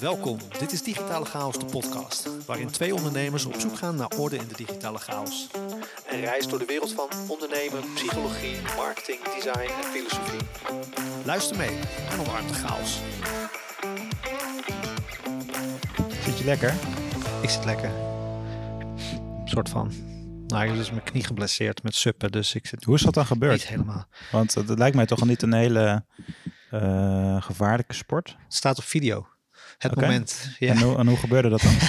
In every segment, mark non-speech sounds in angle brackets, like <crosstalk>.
Welkom, dit is Digitale Chaos, de podcast, waarin twee ondernemers op zoek gaan naar orde in de digitale chaos. Een reis door de wereld van ondernemen, psychologie, marketing, design en filosofie. Luister mee en omarm de chaos. Zit je lekker? Ik zit lekker. Een soort van. Nou, ik is mijn knie geblesseerd met suppen, dus ik zit Hoe is dat dan gebeurd? niet helemaal. Want het lijkt mij toch niet een hele eh, gevaarlijke sport. Het staat op video. Het moment. Ja. En, hoe, en hoe gebeurde dat dan? <laughs>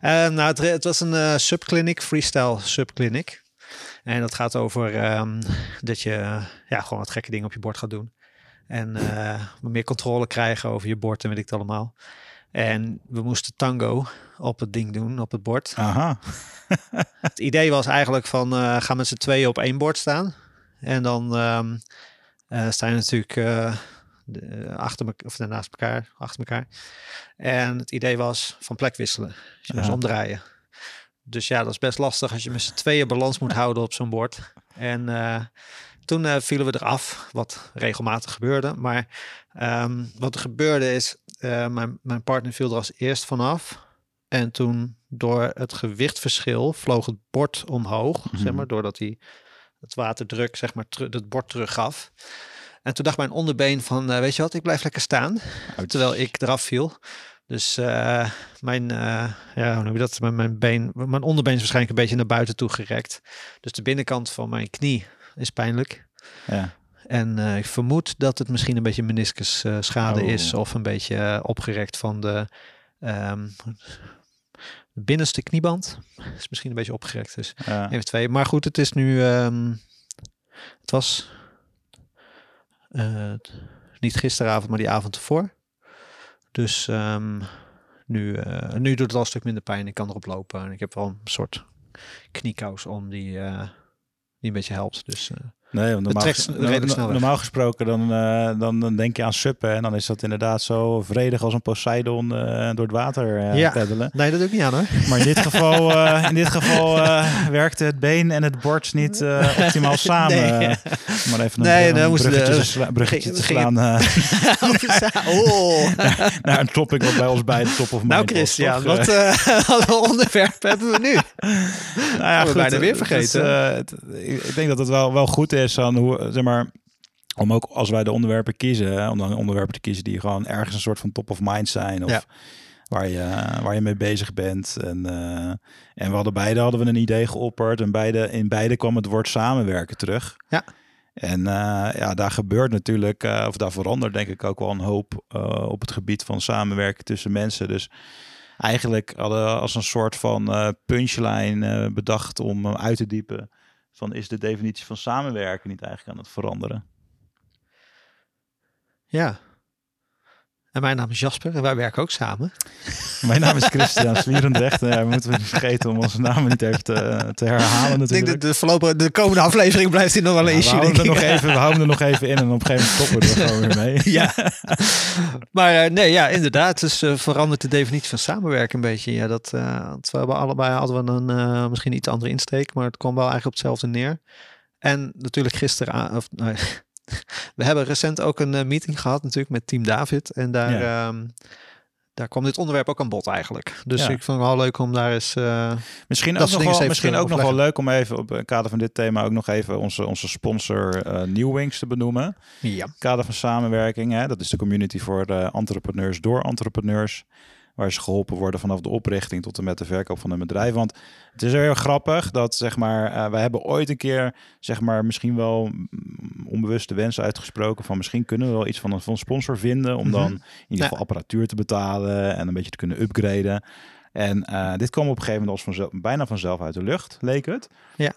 Eh, nou, het, het was een eh subclinic, freestyle subclinic. En dat gaat over ehm, dat je ja, gewoon wat gekke dingen op je bord gaat doen. En meer controle krijgen over je bord en weet ik het allemaal. En we moesten tango op het ding doen, op het bord. Aha. <laughs> Het idee was eigenlijk van, eh ga met z'n tweeën op één bord staan. En dan ehm eh, sta je natuurlijk eh, de- achter me, of naast elkaar, achter elkaar. En het idee was van plek wisselen. Dus je moest omdraaien. Dus ja, dat is best lastig als je met z'n tweeën balans moet houden op zo'n bord. En eh, toen eh, vielen we eraf, wat regelmatig gebeurde. Maar ehm, wat er gebeurde is, eh, mijn, mijn partner viel er als eerst vanaf. En toen door het gewichtverschil vloog het bord omhoog, zeg Mhm. maar, doordat hij het waterdruk, zeg maar, het bord teruggaf. En toen dacht mijn onderbeen van, eh, weet je wat, ik blijf lekker staan. Terwijl ik eraf viel. Dus eh, mijn, eh, ja, hoe noem je dat? Mijn, mijn been, mijn onderbeen is waarschijnlijk een beetje naar buiten toe gerekt. Dus de binnenkant van mijn knie is pijnlijk. Ja. En ik vermoed dat het misschien een beetje meniscusschade schade Oh. is. Of een beetje opgerekt van de ehm, de binnenste knieband. <laughs> Is misschien een beetje opgerekt. Dus Ja. even twee. Maar goed, het is nu... ehm, het was eh, niet gisteravond, maar die avond ervoor. Dus ehm, nu, eh, nu doet het al een stuk minder pijn. Ik kan erop lopen. En ik heb wel een soort kniekous om die, eh, die een beetje helpt. Dus Nee, want normaal, trekt ges- redelijk no- snel weg. normaal gesproken dan, eh, dan, dan denk je aan suppen. En dan is dat inderdaad zo vredig als een Poseidon eh, door het water eh Ja. peddelen. nee, dat doe ik niet aan hoor. Maar in dit geval, <laughs> in dit geval werkte het been en het bord niet optimaal samen. Nee. Maar even een, Nee, een bruggetje, de- te sla- bruggetje te slaan <laughs> <laughs> oh. naar een topic wat bij ons beide top of mind Nou Christian, wat, wat onderwerp hebben we nu? Nou ja, we bijna weer vergeten. het- ik ik denk dat het wel, wel goed is aan hoe, zeg maar, om ook als wij de onderwerpen kiezen, hè, om dan onderwerpen te kiezen die gewoon ergens een soort van top of mind zijn of Ja. waar, je, waar je mee bezig bent. En, eh, en we hadden beide hadden we een idee geopperd en beide, in beide kwam het woord samenwerken terug. Ja. En eh, ja, daar gebeurt natuurlijk, eh, of daar verandert denk ik ook wel een hoop op het gebied van samenwerken tussen mensen. Dus eigenlijk hadden we als een soort van punchline bedacht om uit te diepen van is de definitie van samenwerken niet eigenlijk aan het veranderen? Ja. En mijn naam is Jasper en wij werken ook samen. Mijn naam is Christian Slierendrecht. en ja, we moeten we niet vergeten om onze namen niet even te, te herhalen Ik denk natuurlijk. dat de, voorlopige, de komende aflevering blijft hij nog wel Ja, eens. we, houden er nog even, we houden er nog even in en op een gegeven moment stoppen we er gewoon weer mee. Ja. maar eh, nee, ja, inderdaad. Dus eh, verandert de definitie van samenwerken een beetje. Ja, dat, eh, want we hebben allebei hadden we een eh, misschien iets andere insteek, maar het kwam wel eigenlijk op hetzelfde neer. En natuurlijk gisteren, of, we hebben recent ook een eh, meeting gehad natuurlijk met Team David. En daar, ehm, daar kwam dit onderwerp ook aan bod eigenlijk. Dus Ja. ik vond het wel leuk om daar eens... eh, Misschien ook, nog wel, misschien ook nog wel leuk om even op het kader van dit thema ook nog even onze, onze sponsor eh Newwings te benoemen. ja. kader van samenwerking. Hè? Dat is de community voor de entrepreneurs door entrepreneurs. Waar ze geholpen worden vanaf de oprichting tot en met de verkoop van een bedrijf. Want het is heel grappig dat, zeg maar, eh wij hebben ooit een keer, zeg maar, misschien wel mm, onbewuste wensen uitgesproken. Van misschien kunnen we wel iets van een, van een sponsor vinden. Om dan Mhm. in ieder Ja. geval apparatuur te betalen en een beetje te kunnen upgraden. En eh, dit kwam op een gegeven moment als vanzelf, bijna vanzelf uit de lucht, leek het. Ja.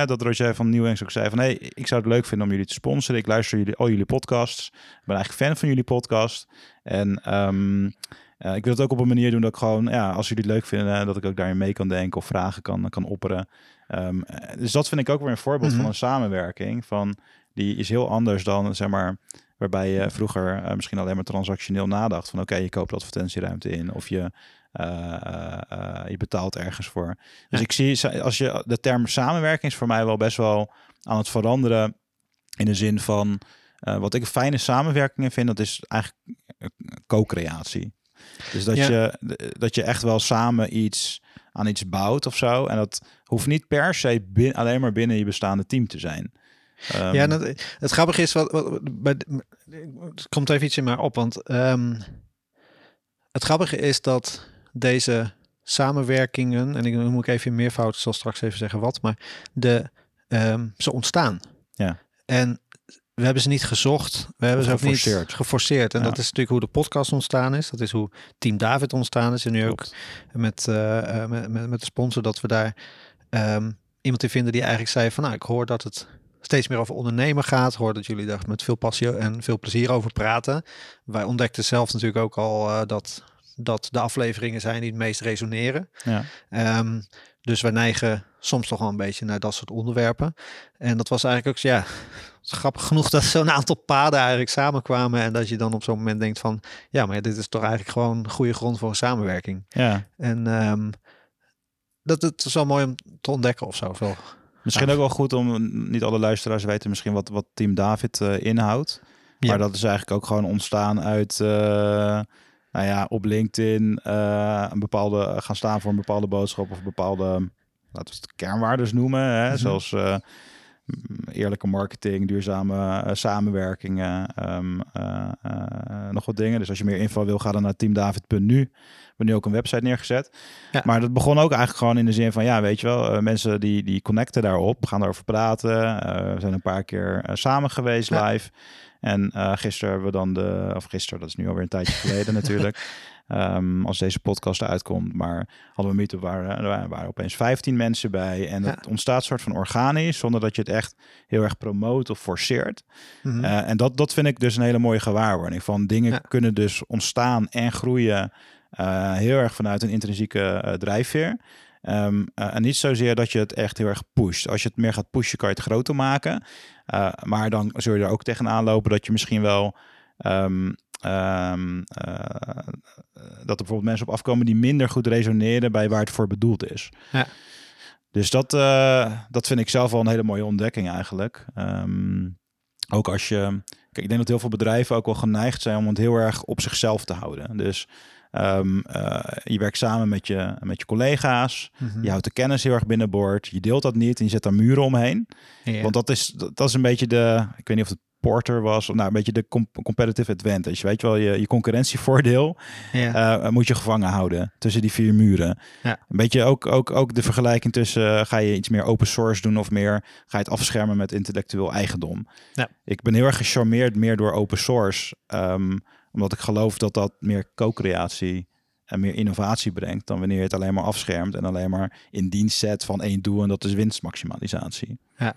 Eh, dat Roger van Nieuwings ook zei van... hey, ik zou het leuk vinden om jullie te sponsoren. Ik luister jullie, al jullie podcasts. Ik ben eigenlijk fan van jullie podcast. En ehm, eh, ik wil het ook op een manier doen dat ik gewoon... Ja, als jullie het leuk vinden, dat ik ook daarin mee kan denken... of vragen kan, kan opperen. Ehm, eh, dus dat vind ik ook weer een voorbeeld Mhm. van een samenwerking. Van, die is heel anders dan, zeg maar... Waarbij je vroeger eh, misschien alleen maar transactioneel nadacht. Van oké, je koopt advertentieruimte in. Of je, eh, eh, eh, je betaalt ergens voor. Dus Ja. ik zie, als je de term samenwerking is voor mij wel best wel aan het veranderen. In de zin van, eh, wat ik fijne samenwerkingen vind, dat is eigenlijk eh, co-creatie. Dus dat, Ja. je, dat je echt wel samen iets aan iets bouwt of zo. En dat hoeft niet per se bin- alleen maar binnen je bestaande team te zijn. Ehm, Ja, dat, het grappige is, wat, wat, bij, het komt even iets in mij op, want ehm, het grappige is dat deze samenwerkingen, en ik moet ik even in meervoud, ik zal straks even zeggen wat, maar de, ehm, ze ontstaan. Ja. En we hebben ze niet gezocht, we hebben ze ook niet geforceerd. geforceerd. En Ja. dat is natuurlijk hoe de podcast ontstaan is. Dat is hoe Team David ontstaan is. En nu ook met, eh, eh, met, met, met de sponsor dat we daar ehm, iemand in vinden die eigenlijk zei van nou ik hoor dat het steeds meer over ondernemen gaat. Hoor dat jullie daar met veel passie en veel plezier over praten. Wij ontdekten zelf natuurlijk ook al eh, dat dat de afleveringen zijn die het meest resoneren. Ja. Ehm, dus wij neigen soms toch wel een beetje naar dat soort onderwerpen. En dat was eigenlijk ook, ja, <laughs> grappig genoeg dat zo'n aantal paden eigenlijk samenkwamen. En dat je dan op zo'n moment denkt van, ja, maar dit is toch eigenlijk gewoon een goede grond voor een samenwerking. ja. En ehm, dat het is wel mooi om te ontdekken of zo. Wel. Misschien ook wel goed om, niet alle luisteraars weten misschien wat, wat Team David eh, inhoudt. Ja. Maar dat is eigenlijk ook gewoon ontstaan uit, eh, nou ja, op LinkedIn eh, een bepaalde, gaan staan voor een bepaalde boodschap of bepaalde, laten we het kernwaardes noemen. Hè? Mhm. Zoals eh, m, eerlijke marketing, duurzame eh, samenwerkingen, ehm, eh, nog wat dingen. Dus als je meer info wil, ga dan naar teamdavid.nu. We hebben nu ook een website neergezet. Ja. Maar dat begon ook eigenlijk gewoon in de zin van, ja, weet je wel, mensen die, die connecten daarop, gaan daarover praten. We zijn een paar keer samen geweest Ja. live. En gisteren hebben we dan de, of gisteren, dat is nu alweer een tijdje geleden <laughs> natuurlijk, ehm, als deze podcast uitkomt. Maar hadden we meetup waar er waren, waren opeens 15 mensen bij. En dat Ja. ontstaat soort van organisch, zonder dat je het echt heel erg promoot of forceert. Mhm. Eh, en dat, dat vind ik dus een hele mooie gewaarwording. Van dingen Ja. kunnen dus ontstaan en groeien eh, heel erg vanuit een intrinsieke eh, drijfveer. Ehm, eh, en niet zozeer dat je het echt heel erg pusht. Als je het meer gaat pushen, kan je het groter maken. Eh, maar dan zul je er ook tegenaan lopen dat je misschien wel... ehm, ehm, eh, dat er bijvoorbeeld mensen op afkomen die minder goed resoneren bij waar het voor bedoeld is. Ja. Dus dat, eh, dat vind ik zelf wel een hele mooie ontdekking eigenlijk. Ehm, ook als je. Kijk, ik denk dat heel veel bedrijven ook wel geneigd zijn om het heel erg op zichzelf te houden. Dus ehm, eh, je werkt samen met je, met je collega's. Mhm. Je houdt de kennis heel erg binnenboord. Je deelt dat niet en je zet daar muren omheen. Ja. Want dat is, dat dat is een beetje de. Ik weet niet of het Porter was. Nou, een beetje de com- competitive advantage. Weet je wel, je, je concurrentievoordeel ja. eh, moet je gevangen houden tussen die vier muren. Ja. Een beetje ook, ook, ook de vergelijking tussen eh, ga je iets meer open source doen of meer ga je het afschermen met intellectueel eigendom. Ja. Ik ben heel erg gecharmeerd meer door open source, ehm, omdat ik geloof dat dat meer co-creatie en meer innovatie brengt dan wanneer je het alleen maar afschermt en alleen maar in dienst zet van één doel en dat is winstmaximalisatie. Ja.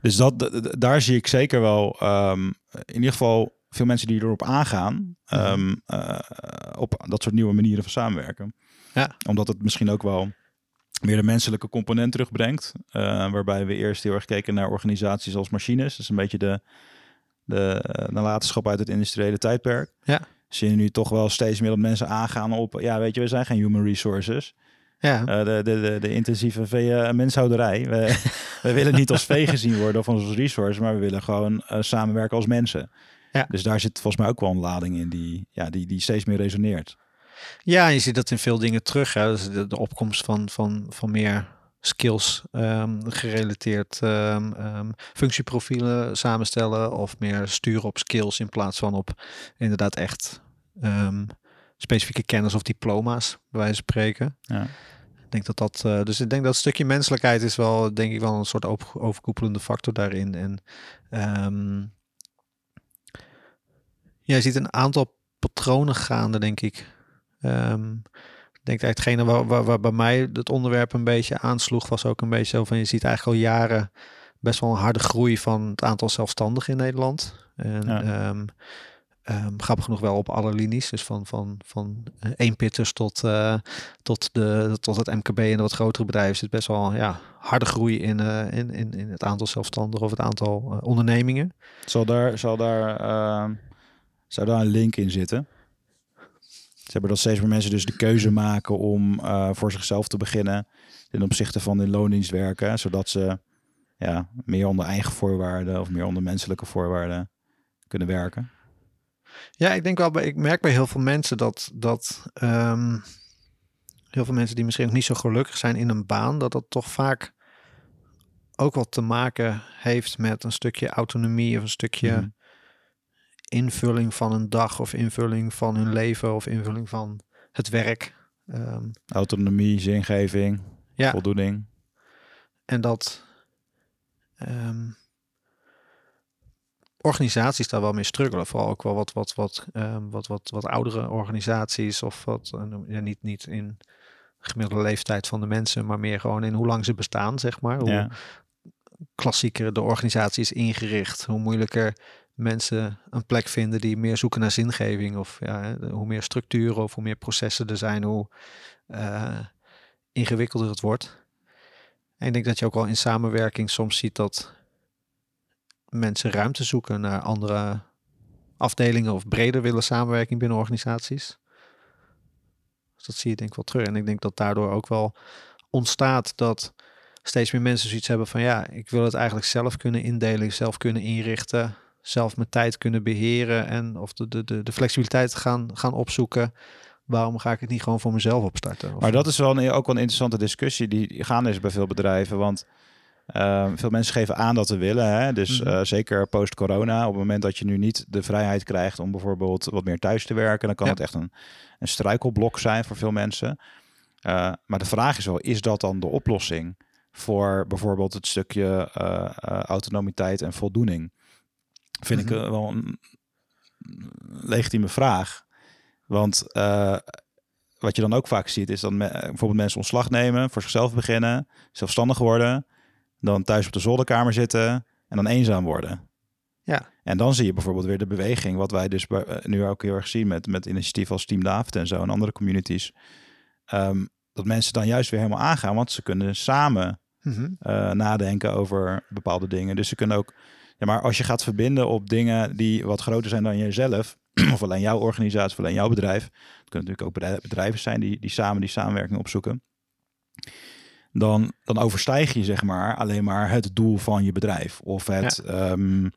Dus dat, daar zie ik zeker wel, ehm, in ieder geval veel mensen die erop aangaan, Mhm. ehm, eh, op dat soort nieuwe manieren van samenwerken. Ja. Omdat het misschien ook wel meer de menselijke component terugbrengt. eh, waarbij we eerst heel erg keken naar organisaties als machines. Dat is een beetje de, de eh, nalatenschap uit het industriële tijdperk. Ja. Zie je nu toch wel steeds meer dat mensen aangaan op, ja weet je, we zijn geen human resources. Ja. Eh, de, de, de, de intensieve vee- menshouderij. We, <laughs> we willen niet als vee gezien worden of als resource, maar we willen gewoon eh, samenwerken als mensen. Ja. Dus daar zit volgens mij ook wel een lading in die, ja, die, die steeds meer resoneert. Ja, je ziet dat in veel dingen terug. Hè. Dus de, de opkomst van, van, van meer skills ehm, gerelateerd ehm, ehm, functieprofielen samenstellen of meer sturen op skills in plaats van op inderdaad echt specifieke kennis of diploma's, bij wijze van spreken. Ja. Ik denk dat dat, eh, dus ik denk dat stukje menselijkheid is wel, denk ik wel een soort overkoepelende factor daarin. En ehm, ja, je ziet een aantal patronen gaande, denk ik. Ehm, ik denk dat hetgene waar, waar, waar bij mij het onderwerp een beetje aansloeg, was ook een beetje zo van je ziet eigenlijk al jaren best wel een harde groei van het aantal zelfstandigen in Nederland. En Ja. ehm, ehm, grappig genoeg wel op alle linies. Dus van, van, van eh, eenpitters tot, eh, tot, de, tot het MKB en de wat grotere bedrijven zit best wel ja, harde groei in, eh, in, in, in het aantal zelfstandigen of het aantal eh, ondernemingen. Zal daar, zal daar, ehm, zou daar een link in zitten? Ze hebben dat steeds meer mensen dus de keuze maken om eh, voor zichzelf te beginnen ten opzichte van in loondienst werken, zodat ze ja, meer onder eigen voorwaarden of meer onder menselijke voorwaarden kunnen werken. Ja, ik denk wel, bij, ik merk bij heel veel mensen dat, dat ehm, heel veel mensen die misschien ook niet zo gelukkig zijn in een baan, dat dat toch vaak ook wat te maken heeft met een stukje autonomie of een stukje Mhm. invulling van een dag of invulling van hun leven of invulling van het werk. Ehm, Autonomie, zingeving, Ja. voldoening. en dat ehm, organisaties daar wel mee struggelen. Vooral ook wel wat, wat, wat, ehm, wat, wat, wat oudere organisaties of wat, eh, ja, niet, niet in gemiddelde leeftijd van de mensen, maar meer gewoon in hoe lang ze bestaan, zeg maar. Hoe Ja. klassieker de organisatie is ingericht, hoe moeilijker mensen een plek vinden die meer zoeken naar zingeving of ja, hoe meer structuren of hoe meer processen er zijn, hoe eh, ingewikkelder het wordt. En ik denk dat je ook wel in samenwerking soms ziet dat mensen ruimte zoeken naar andere afdelingen of breder willen samenwerking binnen organisaties. Dus dat zie je denk ik wel terug. En ik denk dat daardoor ook wel ontstaat dat steeds meer mensen zoiets hebben van ja, ik wil het eigenlijk zelf kunnen indelen, zelf kunnen inrichten, zelf mijn tijd kunnen beheren en of de, de, de, de flexibiliteit gaan, gaan opzoeken. Waarom ga ik het niet gewoon voor mezelf opstarten? Of- Maar dat is wel een, ook wel een interessante discussie die gaande is bij veel bedrijven. Want eh, veel mensen geven aan dat ze willen. Hè? Dus Mhm. eh, zeker post-corona, op het moment dat je nu niet de vrijheid krijgt om bijvoorbeeld wat meer thuis te werken, dan kan Ja. het echt een, een struikelblok zijn voor veel mensen. Eh, maar de vraag is wel, is dat dan de oplossing voor bijvoorbeeld het stukje eh, autonomiteit en voldoening? Vind ik Mhm. wel een legitieme vraag. Want wat je dan ook vaak ziet, is dat me- bijvoorbeeld mensen ontslag nemen, voor zichzelf beginnen, zelfstandig worden, dan thuis op de zolderkamer zitten en dan eenzaam worden. Ja. En dan zie je bijvoorbeeld weer de beweging, wat wij dus eh, nu ook heel erg zien met, met initiatieven als Team David en zo en andere communities. Ehm, dat mensen dan juist weer helemaal aangaan, want ze kunnen samen Mhm. eh, nadenken over bepaalde dingen. Dus ze kunnen ook, ja, maar als je gaat verbinden op dingen die wat groter zijn dan jezelf, <clears throat> of alleen jouw organisatie, of alleen jouw bedrijf, het kunnen natuurlijk ook bedrij- bedrijven zijn die, die samen die samenwerking opzoeken, dan, dan overstijg je zeg maar alleen maar het doel van je bedrijf of het, ehm,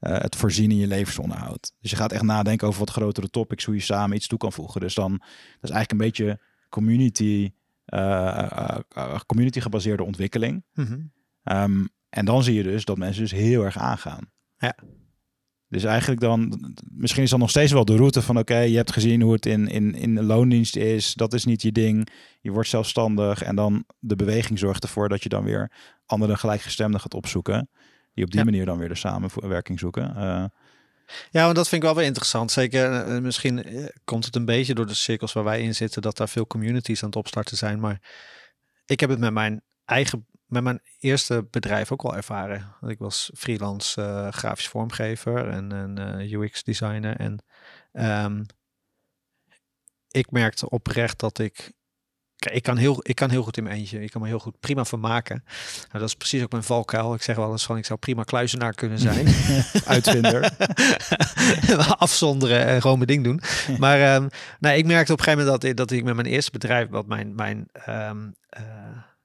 eh, het voorzien in je levensonderhoud. Dus je gaat echt nadenken over wat grotere topics, hoe je samen iets toe kan voegen. Dus dan, dat is eigenlijk een beetje community, eh, eh, community gebaseerde ontwikkeling. Mhm. Ehm, en dan zie je dus dat mensen dus heel erg aangaan. Ja. Dus eigenlijk dan, misschien is dan nog steeds wel de route van oké, je hebt gezien hoe het in, in, in de loondienst is. Dat is niet je ding. Je wordt zelfstandig en dan de beweging zorgt ervoor dat je dan weer andere gelijkgestemden gaat opzoeken. Die op die Ja. manier dan weer de samenwerking zoeken. Eh, Ja, maar dat vind ik wel weer interessant. Zeker, eh, misschien eh, komt het een beetje door de cirkels waar wij in zitten, dat daar veel communities aan het opstarten zijn. Maar ik heb het met mijn eigen, met mijn eerste bedrijf ook wel ervaren. Want ik was freelance eh, grafisch vormgever en, en eh, UX designer. En ehm, ik merkte oprecht dat ik Kijk, ik kan, heel, ik kan heel goed in mijn eentje. Ik kan me heel goed prima vermaken. Nou, dat is precies ook mijn valkuil. Ik zeg wel eens van, ik zou prima kluizenaar kunnen zijn. <laughs> uitvinder. <laughs> afzonderen en gewoon mijn ding doen. Maar ehm, nou, ik merkte op een gegeven moment dat, ik- dat ik met mijn eerste bedrijf, wat mijn, mijn, ehm, eh,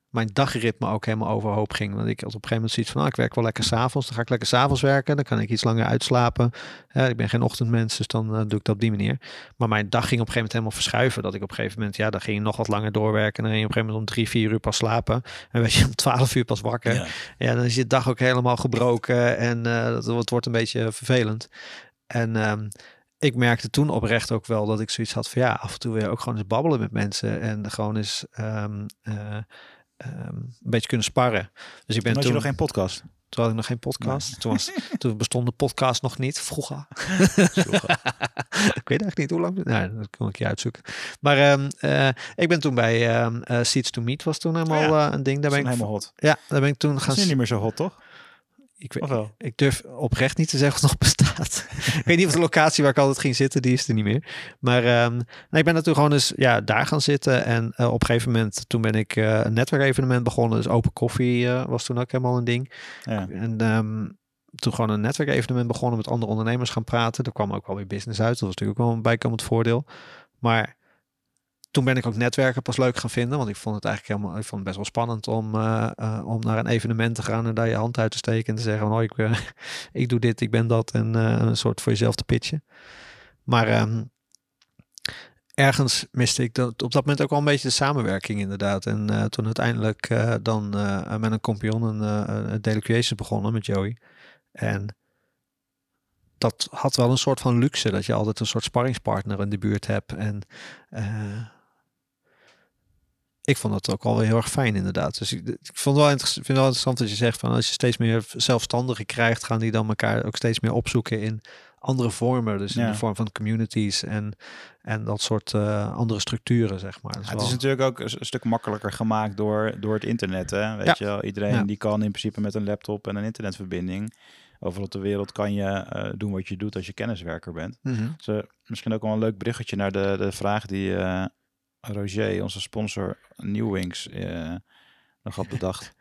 mijn dagritme ook helemaal overhoop ging. Want ik had op een gegeven moment zoiets van, ah, ik werk wel lekker s'avonds. Dan ga ik lekker s'avonds werken. Dan kan ik iets langer uitslapen. Eh, ik ben geen ochtendmens, dus dan eh, doe ik dat op die manier. Maar mijn dag ging op een gegeven moment helemaal verschuiven. Dat ik op een gegeven moment, ja, dan ging je nog wat langer doorwerken. En dan ging je op een gegeven moment om drie, vier uur pas slapen. En werd je om twaalf uur pas wakker. Ja. Ja, dan is je dag ook helemaal gebroken en eh, dat, het wordt een beetje vervelend. En ehm, ik merkte toen oprecht ook wel dat ik zoiets had van ja, af en toe weer ook gewoon eens babbelen met mensen en gewoon eens ehm, eh, ehm, een beetje kunnen sparren. Dus ik ben Toen had toen, je nog geen podcast. toen had ik nog geen podcast. Toen, was, <laughs> toen bestond de podcast nog niet, vroeger. <laughs> <laughs> ik weet eigenlijk niet hoe lang. Nou, dat kan ik je uitzoeken. Maar ehm, eh, ik ben toen bij eh, Seeds to Meet was toen helemaal Oh ja. eh, een ding. Daar Dat ben ik, helemaal hot. ja, daar ben ik toen Dat gaan is niet meer zo hot, toch? Ik, weet, ik durf oprecht niet te zeggen of het nog bestaat. <laughs> ik weet niet of de locatie waar ik altijd ging zitten, die is er niet meer. Maar ehm, nee, ik ben natuurlijk gewoon eens ja, daar gaan zitten. En eh, op een gegeven moment, toen ben ik eh, een netwerkevenement begonnen. Dus open koffie eh, was toen ook helemaal een ding. Ja. En ehm, toen gewoon een netwerkevenement begonnen met andere ondernemers gaan praten. Er kwam ook wel weer business uit. Dat was natuurlijk ook wel een bijkomend voordeel. Maar toen ben ik ook netwerken pas leuk gaan vinden. Want ik vond het eigenlijk helemaal, ik vond het best wel spannend om, eh, eh, om naar een evenement te gaan en daar je hand uit te steken en te zeggen van, oh, ik, eh, <laughs> ik doe dit, ik ben dat en een soort voor jezelf te pitchen. Maar ehm, ergens miste ik dat, op dat moment ook wel een beetje de samenwerking inderdaad. En toen uiteindelijk dan met een kompion een, een begonnen met Joey. En dat had wel een soort van luxe, dat je altijd een soort sparringspartner in de buurt hebt. En ik vond dat ook wel heel erg fijn inderdaad. Dus ik, ik vond wel vind het wel interessant dat je zegt van als je steeds meer zelfstandigen krijgt, gaan die dan elkaar ook steeds meer opzoeken in andere vormen. Dus in de vorm van communities en, en dat soort uh, andere structuren, zeg maar. Ja, het is natuurlijk ook een, stuk makkelijker gemaakt door, door het internet. Hè? Weet ja. je wel, iedereen die kan in principe met een laptop en een internetverbinding. Overal op de wereld kan je uh, doen wat je doet als je kenniswerker bent. Mm -hmm. dus, misschien ook wel een leuk bruggetje naar de, de vraag die Roger, onze sponsor Newwings, nog had bedacht.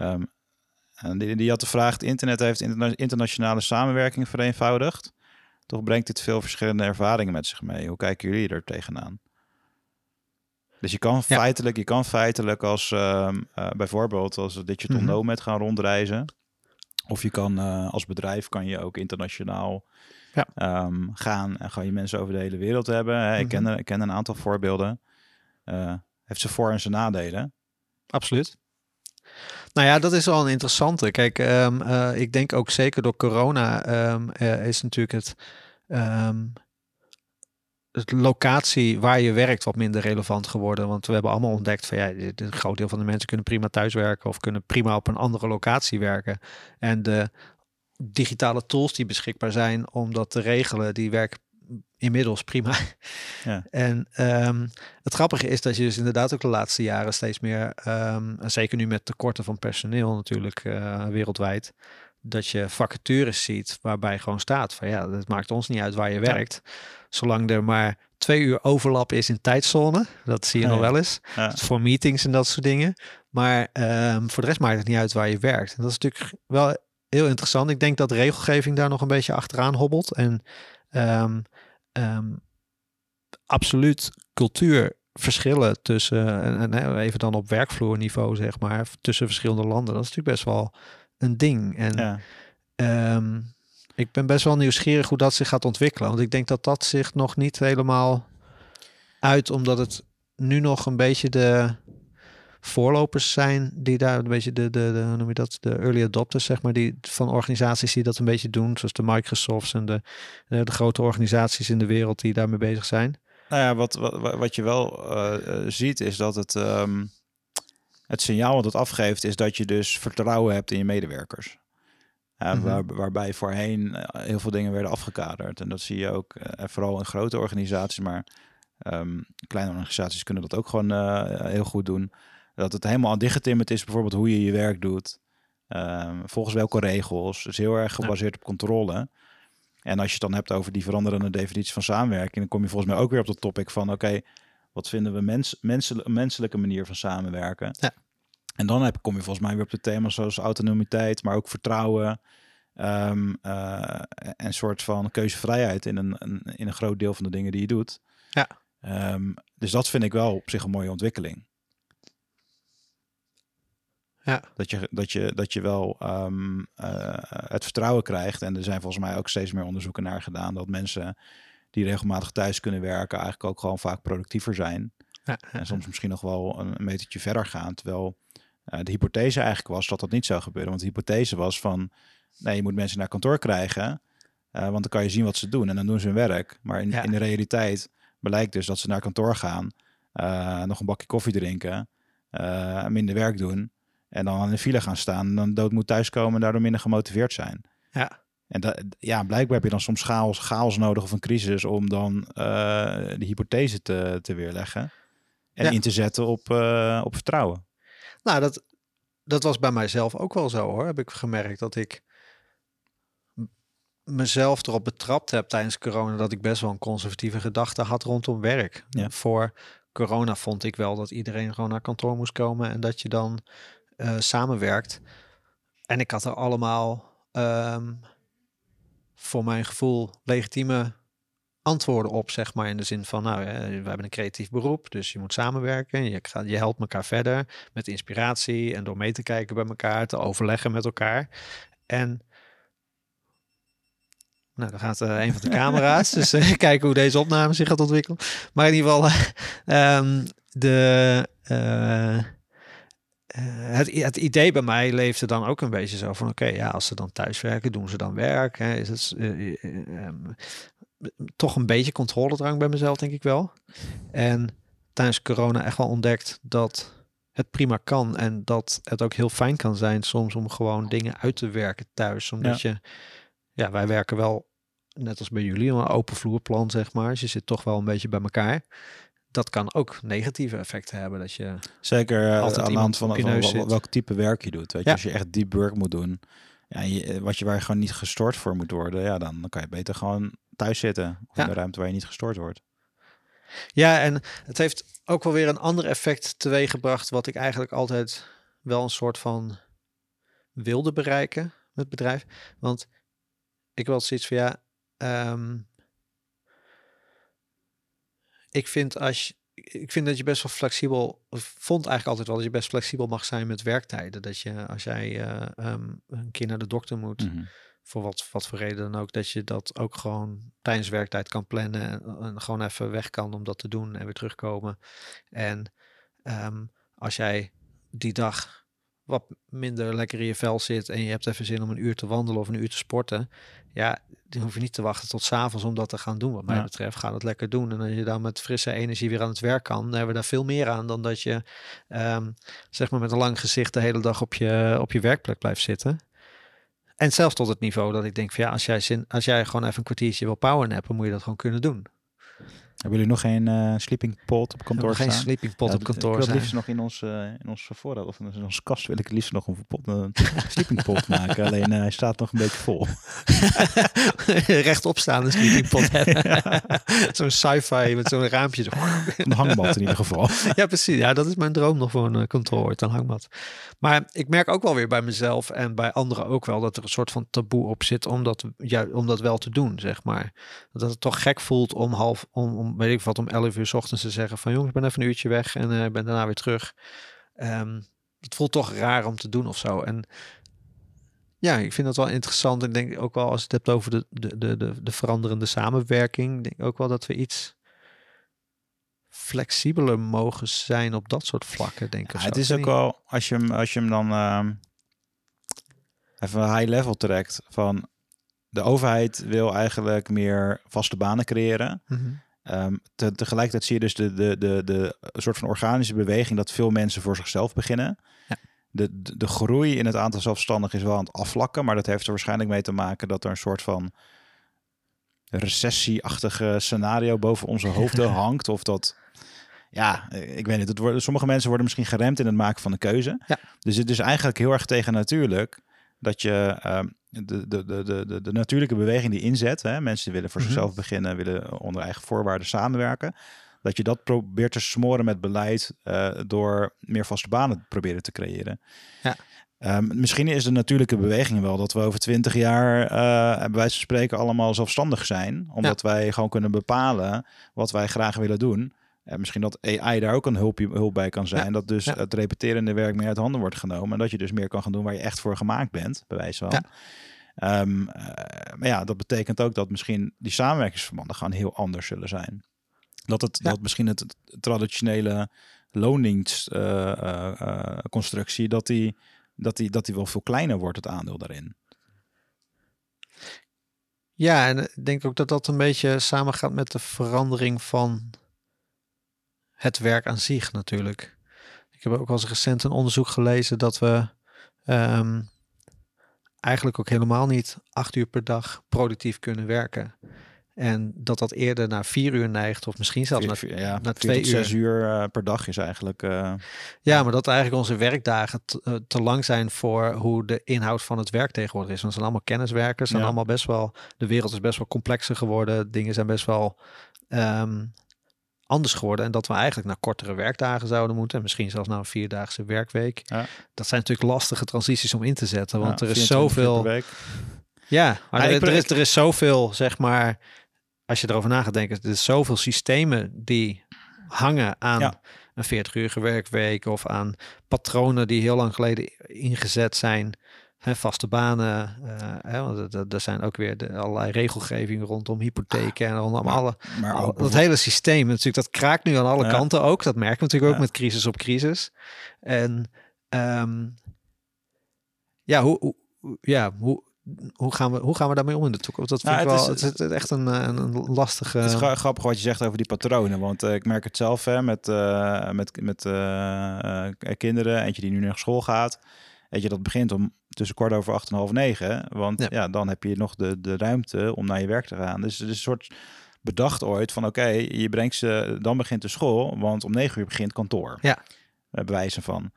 um, En die, die had de vraag: het internet heeft interna internationale samenwerking vereenvoudigd. Toch brengt dit veel verschillende ervaringen met zich mee. Hoe kijken jullie er tegenaan? Dus je kan feitelijk, je kan feitelijk als uh, uh, bijvoorbeeld als Digital mm -hmm. Nomad gaan rondreizen. Of je kan uh, als bedrijf kan je ook internationaal ja. um, gaan en ga je mensen over de hele wereld hebben. Hè? Ik, mm -hmm. ken, ik ken een aantal voorbeelden. Uh, heeft ze voor- en zijn nadelen. Absoluut. Nou ja, dat is wel een interessante. Kijk, um, uh, ik denk ook zeker door corona um, uh, is natuurlijk het, um, het locatie waar je werkt wat minder relevant geworden. Want we hebben allemaal ontdekt van ja, een groot deel van de mensen kunnen prima thuiswerken of kunnen prima op een andere locatie werken. En de digitale tools die beschikbaar zijn om dat te regelen, die werken inmiddels prima. <laughs> Ja. En um, het grappige is dat je dus inderdaad ook de laatste jaren steeds meer, um, zeker nu met tekorten van personeel natuurlijk uh, wereldwijd, dat je vacatures ziet waarbij gewoon staat van ja, het maakt ons niet uit waar je werkt, zolang er maar twee uur overlap is in tijdzone. Dat zie je ja, nog wel eens. Voor meetings en dat soort dingen. Maar um, voor de rest maakt het niet uit waar je werkt. En dat is natuurlijk wel heel interessant. Ik denk dat regelgeving daar nog een beetje achteraan hobbelt. En um, um, absoluut cultuurverschillen tussen, en, en, even dan op werkvloerniveau zeg maar, tussen verschillende landen. Dat is natuurlijk best wel een ding. En ja. um, ik ben best wel nieuwsgierig hoe dat zich gaat ontwikkelen. Want ik denk dat dat zich nog niet helemaal uit, omdat het nu nog een beetje de voorlopers zijn die daar een beetje de, de, de hoe noem je dat, de early adopters, zeg maar, die van organisaties die dat een beetje doen, zoals de Microsofts en de, de, de grote organisaties in de wereld die daarmee bezig zijn. Nou ja, wat, wat, wat je wel uh, ziet is dat het, um, het signaal wat het afgeeft is dat je dus vertrouwen hebt in je medewerkers. Uh, mm -hmm. waar, waarbij voorheen heel veel dingen werden afgekaderd. En dat zie je ook uh, vooral in grote organisaties, maar um, kleine organisaties kunnen dat ook gewoon heel goed doen. Dat het helemaal dichtgetimmerd is, bijvoorbeeld hoe je je werk doet. Um, volgens welke regels. Dus heel erg gebaseerd ja. op controle. En als je het dan hebt over die veranderende definitie van samenwerking, dan kom je volgens mij ook weer op dat topic van: oké, okay, wat vinden we mens, mensel, menselijke manier van samenwerken? Ja. En dan heb, kom je volgens mij weer op de thema's zoals autonomiteit, maar ook vertrouwen. Um, uh, en soort van keuzevrijheid in een, een, in een groot deel van de dingen die je doet. Ja. Um, dus dat vind ik wel op zich een mooie ontwikkeling. Ja. Dat, je, dat, je, dat je wel um, uh, het vertrouwen krijgt. En er zijn volgens mij ook steeds meer onderzoeken naar gedaan. Dat mensen die regelmatig thuis kunnen werken, eigenlijk ook gewoon vaak productiever zijn. Ja. En soms misschien nog wel een, een metertje verder gaan. Terwijl uh, de hypothese eigenlijk was dat dat niet zou gebeuren. Want de hypothese was van, nee, je moet mensen naar kantoor krijgen. Uh, want dan kan je zien wat ze doen en dan doen ze hun werk. Maar in, ja. in de realiteit blijkt dus dat ze naar kantoor gaan, nog een bakje koffie drinken, minder werk doen. En dan in de file gaan staan. En dan dood moet thuiskomen en daardoor minder gemotiveerd zijn. Ja. En dat, ja, blijkbaar heb je dan soms chaos, chaos nodig of een crisis om dan uh, de hypothese te, te weerleggen. En ja. in te zetten op, uh, op vertrouwen. Nou, dat, dat was bij mijzelf ook wel zo hoor. Heb ik gemerkt dat ik mezelf erop betrapt heb tijdens corona dat ik best wel een conservatieve gedachte had rondom werk. Ja. Voor corona vond ik wel dat iedereen gewoon naar kantoor moest komen en dat je dan uh, samenwerkt. En ik had er allemaal um, voor mijn gevoel legitieme antwoorden op, zeg maar. In de zin van, nou, we hebben een creatief beroep, dus je moet samenwerken. Je, gaat, je helpt elkaar verder met inspiratie en door mee te kijken bij elkaar, te overleggen met elkaar. En Nou, dan gaat uh, een van de <laughs> camera's. dus uh, kijken hoe deze opname zich gaat ontwikkelen. Maar in ieder geval, um, de, het, het, idee bij mij leefde dan ook een beetje zo van: oké, ja, als ze dan thuiswerken, doen ze dan werk. Hè? Is het um, toch een beetje controledrang bij mezelf, denk ik wel. En tijdens corona echt wel ontdekt dat het prima kan en dat het ook heel fijn kan zijn soms om gewoon dingen uit te werken thuis. Omdat je, ja, wij werken wel net als bij jullie, een open vloerplan zeg maar. Dus je zit toch wel een beetje bij elkaar. Dat kan ook negatieve effecten hebben. Dat je Zeker uh, altijd aan de hand van, van, van welk type werk je doet. Weet je, als je echt deep work moet doen, ja, je, wat je waar je gewoon niet gestoord voor moet worden, ja, dan, dan kan je beter gewoon thuis zitten of in de ruimte waar je niet gestoord wordt. Ja, en het heeft ook wel weer een ander effect teweeggebracht, wat ik eigenlijk altijd wel een soort van wilde bereiken met bedrijf. Want ik wil zoiets van ja, um, ik vind als je, ik vind dat je best wel flexibel, vond eigenlijk altijd wel dat je best flexibel mag zijn met werktijden. Dat je als jij uh, um, een keer naar de dokter moet, mm -hmm voor wat, wat voor reden dan ook, dat je dat ook gewoon tijdens werktijd kan plannen en, gewoon even weg kan om dat te doen en weer terugkomen. En um, als jij die dag wat minder lekker in je vel zit en je hebt even zin om een uur te wandelen of een uur te sporten, ja, dan hoef je niet te wachten tot s'avonds om dat te gaan doen. Wat mij betreft, ga dat lekker doen. En als je dan met frisse energie weer aan het werk kan, dan hebben we daar veel meer aan dan dat je, um, zeg maar, met een lang gezicht de hele dag op je, op je werkplek blijft zitten. En zelfs tot het niveau dat ik denk van ja, als jij, zin, als jij gewoon even een kwartiertje wil powernappen, moet je dat gewoon kunnen doen. Hebben jullie nog geen uh, sleeping pot op kantoor Geen sleeping pot op kantoor. Ik wil het liefst nog in ons, uh, in ons voorraad of in onze kast wil ik het liefst nog een, pot, een <laughs> sleeping pot maken. Alleen uh, hij staat nog een beetje vol. <laughs> Rechtopstaande sleeping pot <laughs> zo'n sci-fi met zo'n raampje. Zo. een hangmat in ieder geval. ja, precies. Ja, dat is mijn droom nog voor een kantoor, een hangmat. Maar ik merk ook wel weer bij mezelf en bij anderen ook wel dat er een soort van taboe op zit om dat, ja, om dat wel te doen, zeg maar. Dat het toch gek voelt om half, om, om weet ik wat, om 11 uur s ochtends te zeggen van jongens, ik ben even een uurtje weg en uh, ben daarna weer terug. Um, het voelt toch raar om te doen of zo. En ja, ik vind dat wel interessant. En denk ook wel als je het hebt over de, de, de, de, de veranderende samenwerking, denk ook wel dat we iets flexibeler mogen zijn op dat soort vlakken, denk ik. Ja, het is ook wel, als je hem, als je hem dan uh, even high level trekt, van de overheid wil eigenlijk meer vaste banen creëren. Mm -hmm. Um, te, tegelijkertijd zie je dus de, de, de, de soort van organische beweging dat veel mensen voor zichzelf beginnen. Ja. De, de, de, groei in het aantal zelfstandigen is wel aan het afvlakken, maar dat heeft er waarschijnlijk mee te maken dat er een soort van recessieachtige scenario boven onze hoofden <laughs> hangt. Of dat ja, ik weet niet. Het worden, sommige mensen worden misschien geremd in het maken van een keuze. Ja. Dus het is eigenlijk heel erg tegen natuurlijk dat je uh, de, de, de, de, de natuurlijke beweging die inzet. Hè, mensen die willen voor mhm. zichzelf beginnen, willen onder eigen voorwaarden samenwerken. Dat je dat probeert te smoren met beleid uh, door meer vaste banen proberen te creëren. Ja. Um, misschien is de natuurlijke beweging wel dat we over twintig jaar, uh, bij wijze van spreken, allemaal zelfstandig zijn. Omdat ja. wij gewoon kunnen bepalen wat wij graag willen doen. En misschien dat AI daar ook een hulp, hulp bij kan zijn. Dat dus het repeterende werk meer uit handen wordt genomen. En dat je dus meer kan gaan doen waar je echt voor gemaakt bent, bij wijze van. Ja. Um, uh, maar ja, dat betekent ook dat misschien die samenwerkingsverbanden gewoon heel anders zullen zijn. Dat, het, dat misschien het traditionele loningsconstructie, uh, uh, dat, die, dat, die, dat die wel veel kleiner wordt, het aandeel daarin. Ja, en ik denk ook dat dat een beetje samengaat met de verandering van het werk aan zich natuurlijk. Ik heb ook al eens recent een onderzoek gelezen dat we um, eigenlijk ook helemaal niet acht uur per dag productief kunnen werken. En dat dat eerder naar vier uur neigt, of misschien zelfs naar, ja, naar twee uur. Zes uur uh, per dag is eigenlijk. Uh, ja, maar dat eigenlijk onze werkdagen uh, te lang zijn voor hoe de inhoud van het werk tegenwoordig is. Want zijn allemaal kenniswerkers, zijn ja. allemaal best wel. De wereld is best wel complexer geworden. Dingen zijn best wel um, anders geworden. En dat we eigenlijk naar kortere werkdagen zouden moeten. En misschien zelfs naar een vierdaagse werkweek. Ja. Dat zijn natuurlijk lastige transities om in te zetten. Want ja, er is zoveel. Ja, maar er, er, is, er is zoveel, zeg maar. Als je erover na gaat denken, er is zoveel systemen die hangen aan ja. een 40-urige werkweek of aan patronen die heel lang geleden ingezet zijn hè, vaste banen. eh, hè, want er- zijn ook weer de, allerlei regelgevingen rondom hypotheken en rondom Maar- alle, Maar al- dat hele systeem. Natuurlijk, dat kraakt nu aan alle kanten ook. Dat merken we natuurlijk ook met crisis op crisis. En ehm, ja, hoe, hoe, ja, hoe, hoe, gaan we, hoe gaan we daarmee om in de toekomst? Dat vind Nou, ik wel, het het is- is, echt een, eh, een, een lastige... Het is gra- grappig wat je zegt over die patronen. Want eh, ik merk het zelf hè, met, met, met kinderen. Eentje die nu naar school gaat. Weet je, dat begint om tussen kwart over acht en half negen. Want Ja. ja. dan heb je nog de, de ruimte om naar je werk te gaan. Dus het is een soort bedacht ooit van oké, je brengt ze, dan begint de school. Want om negen uur begint kantoor. Ja. Bij bewijzen van.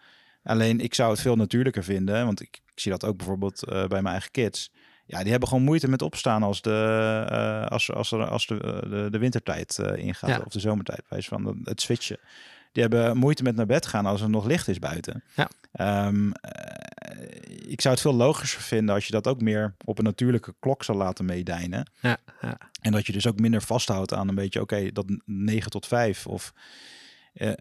Alleen ik zou het veel natuurlijker vinden. Want ik, ik zie dat ook bijvoorbeeld eh, bij mijn eigen kids. Ja, die hebben gewoon moeite met opstaan als de, eh, als, als, er, als de, eh, de, de wintertijd eh, ingaat. Ja. Of de zomertijd. Wijs van het switchen. Die hebben moeite met naar bed gaan als er nog licht is buiten. Ja. Ehm, eh, ik zou het veel logischer vinden als je dat ook meer op een natuurlijke klok zou laten meedijnen. ja, ja, En dat je dus ook minder vasthoudt aan een beetje, oké, dat 9 tot 5. Of eh,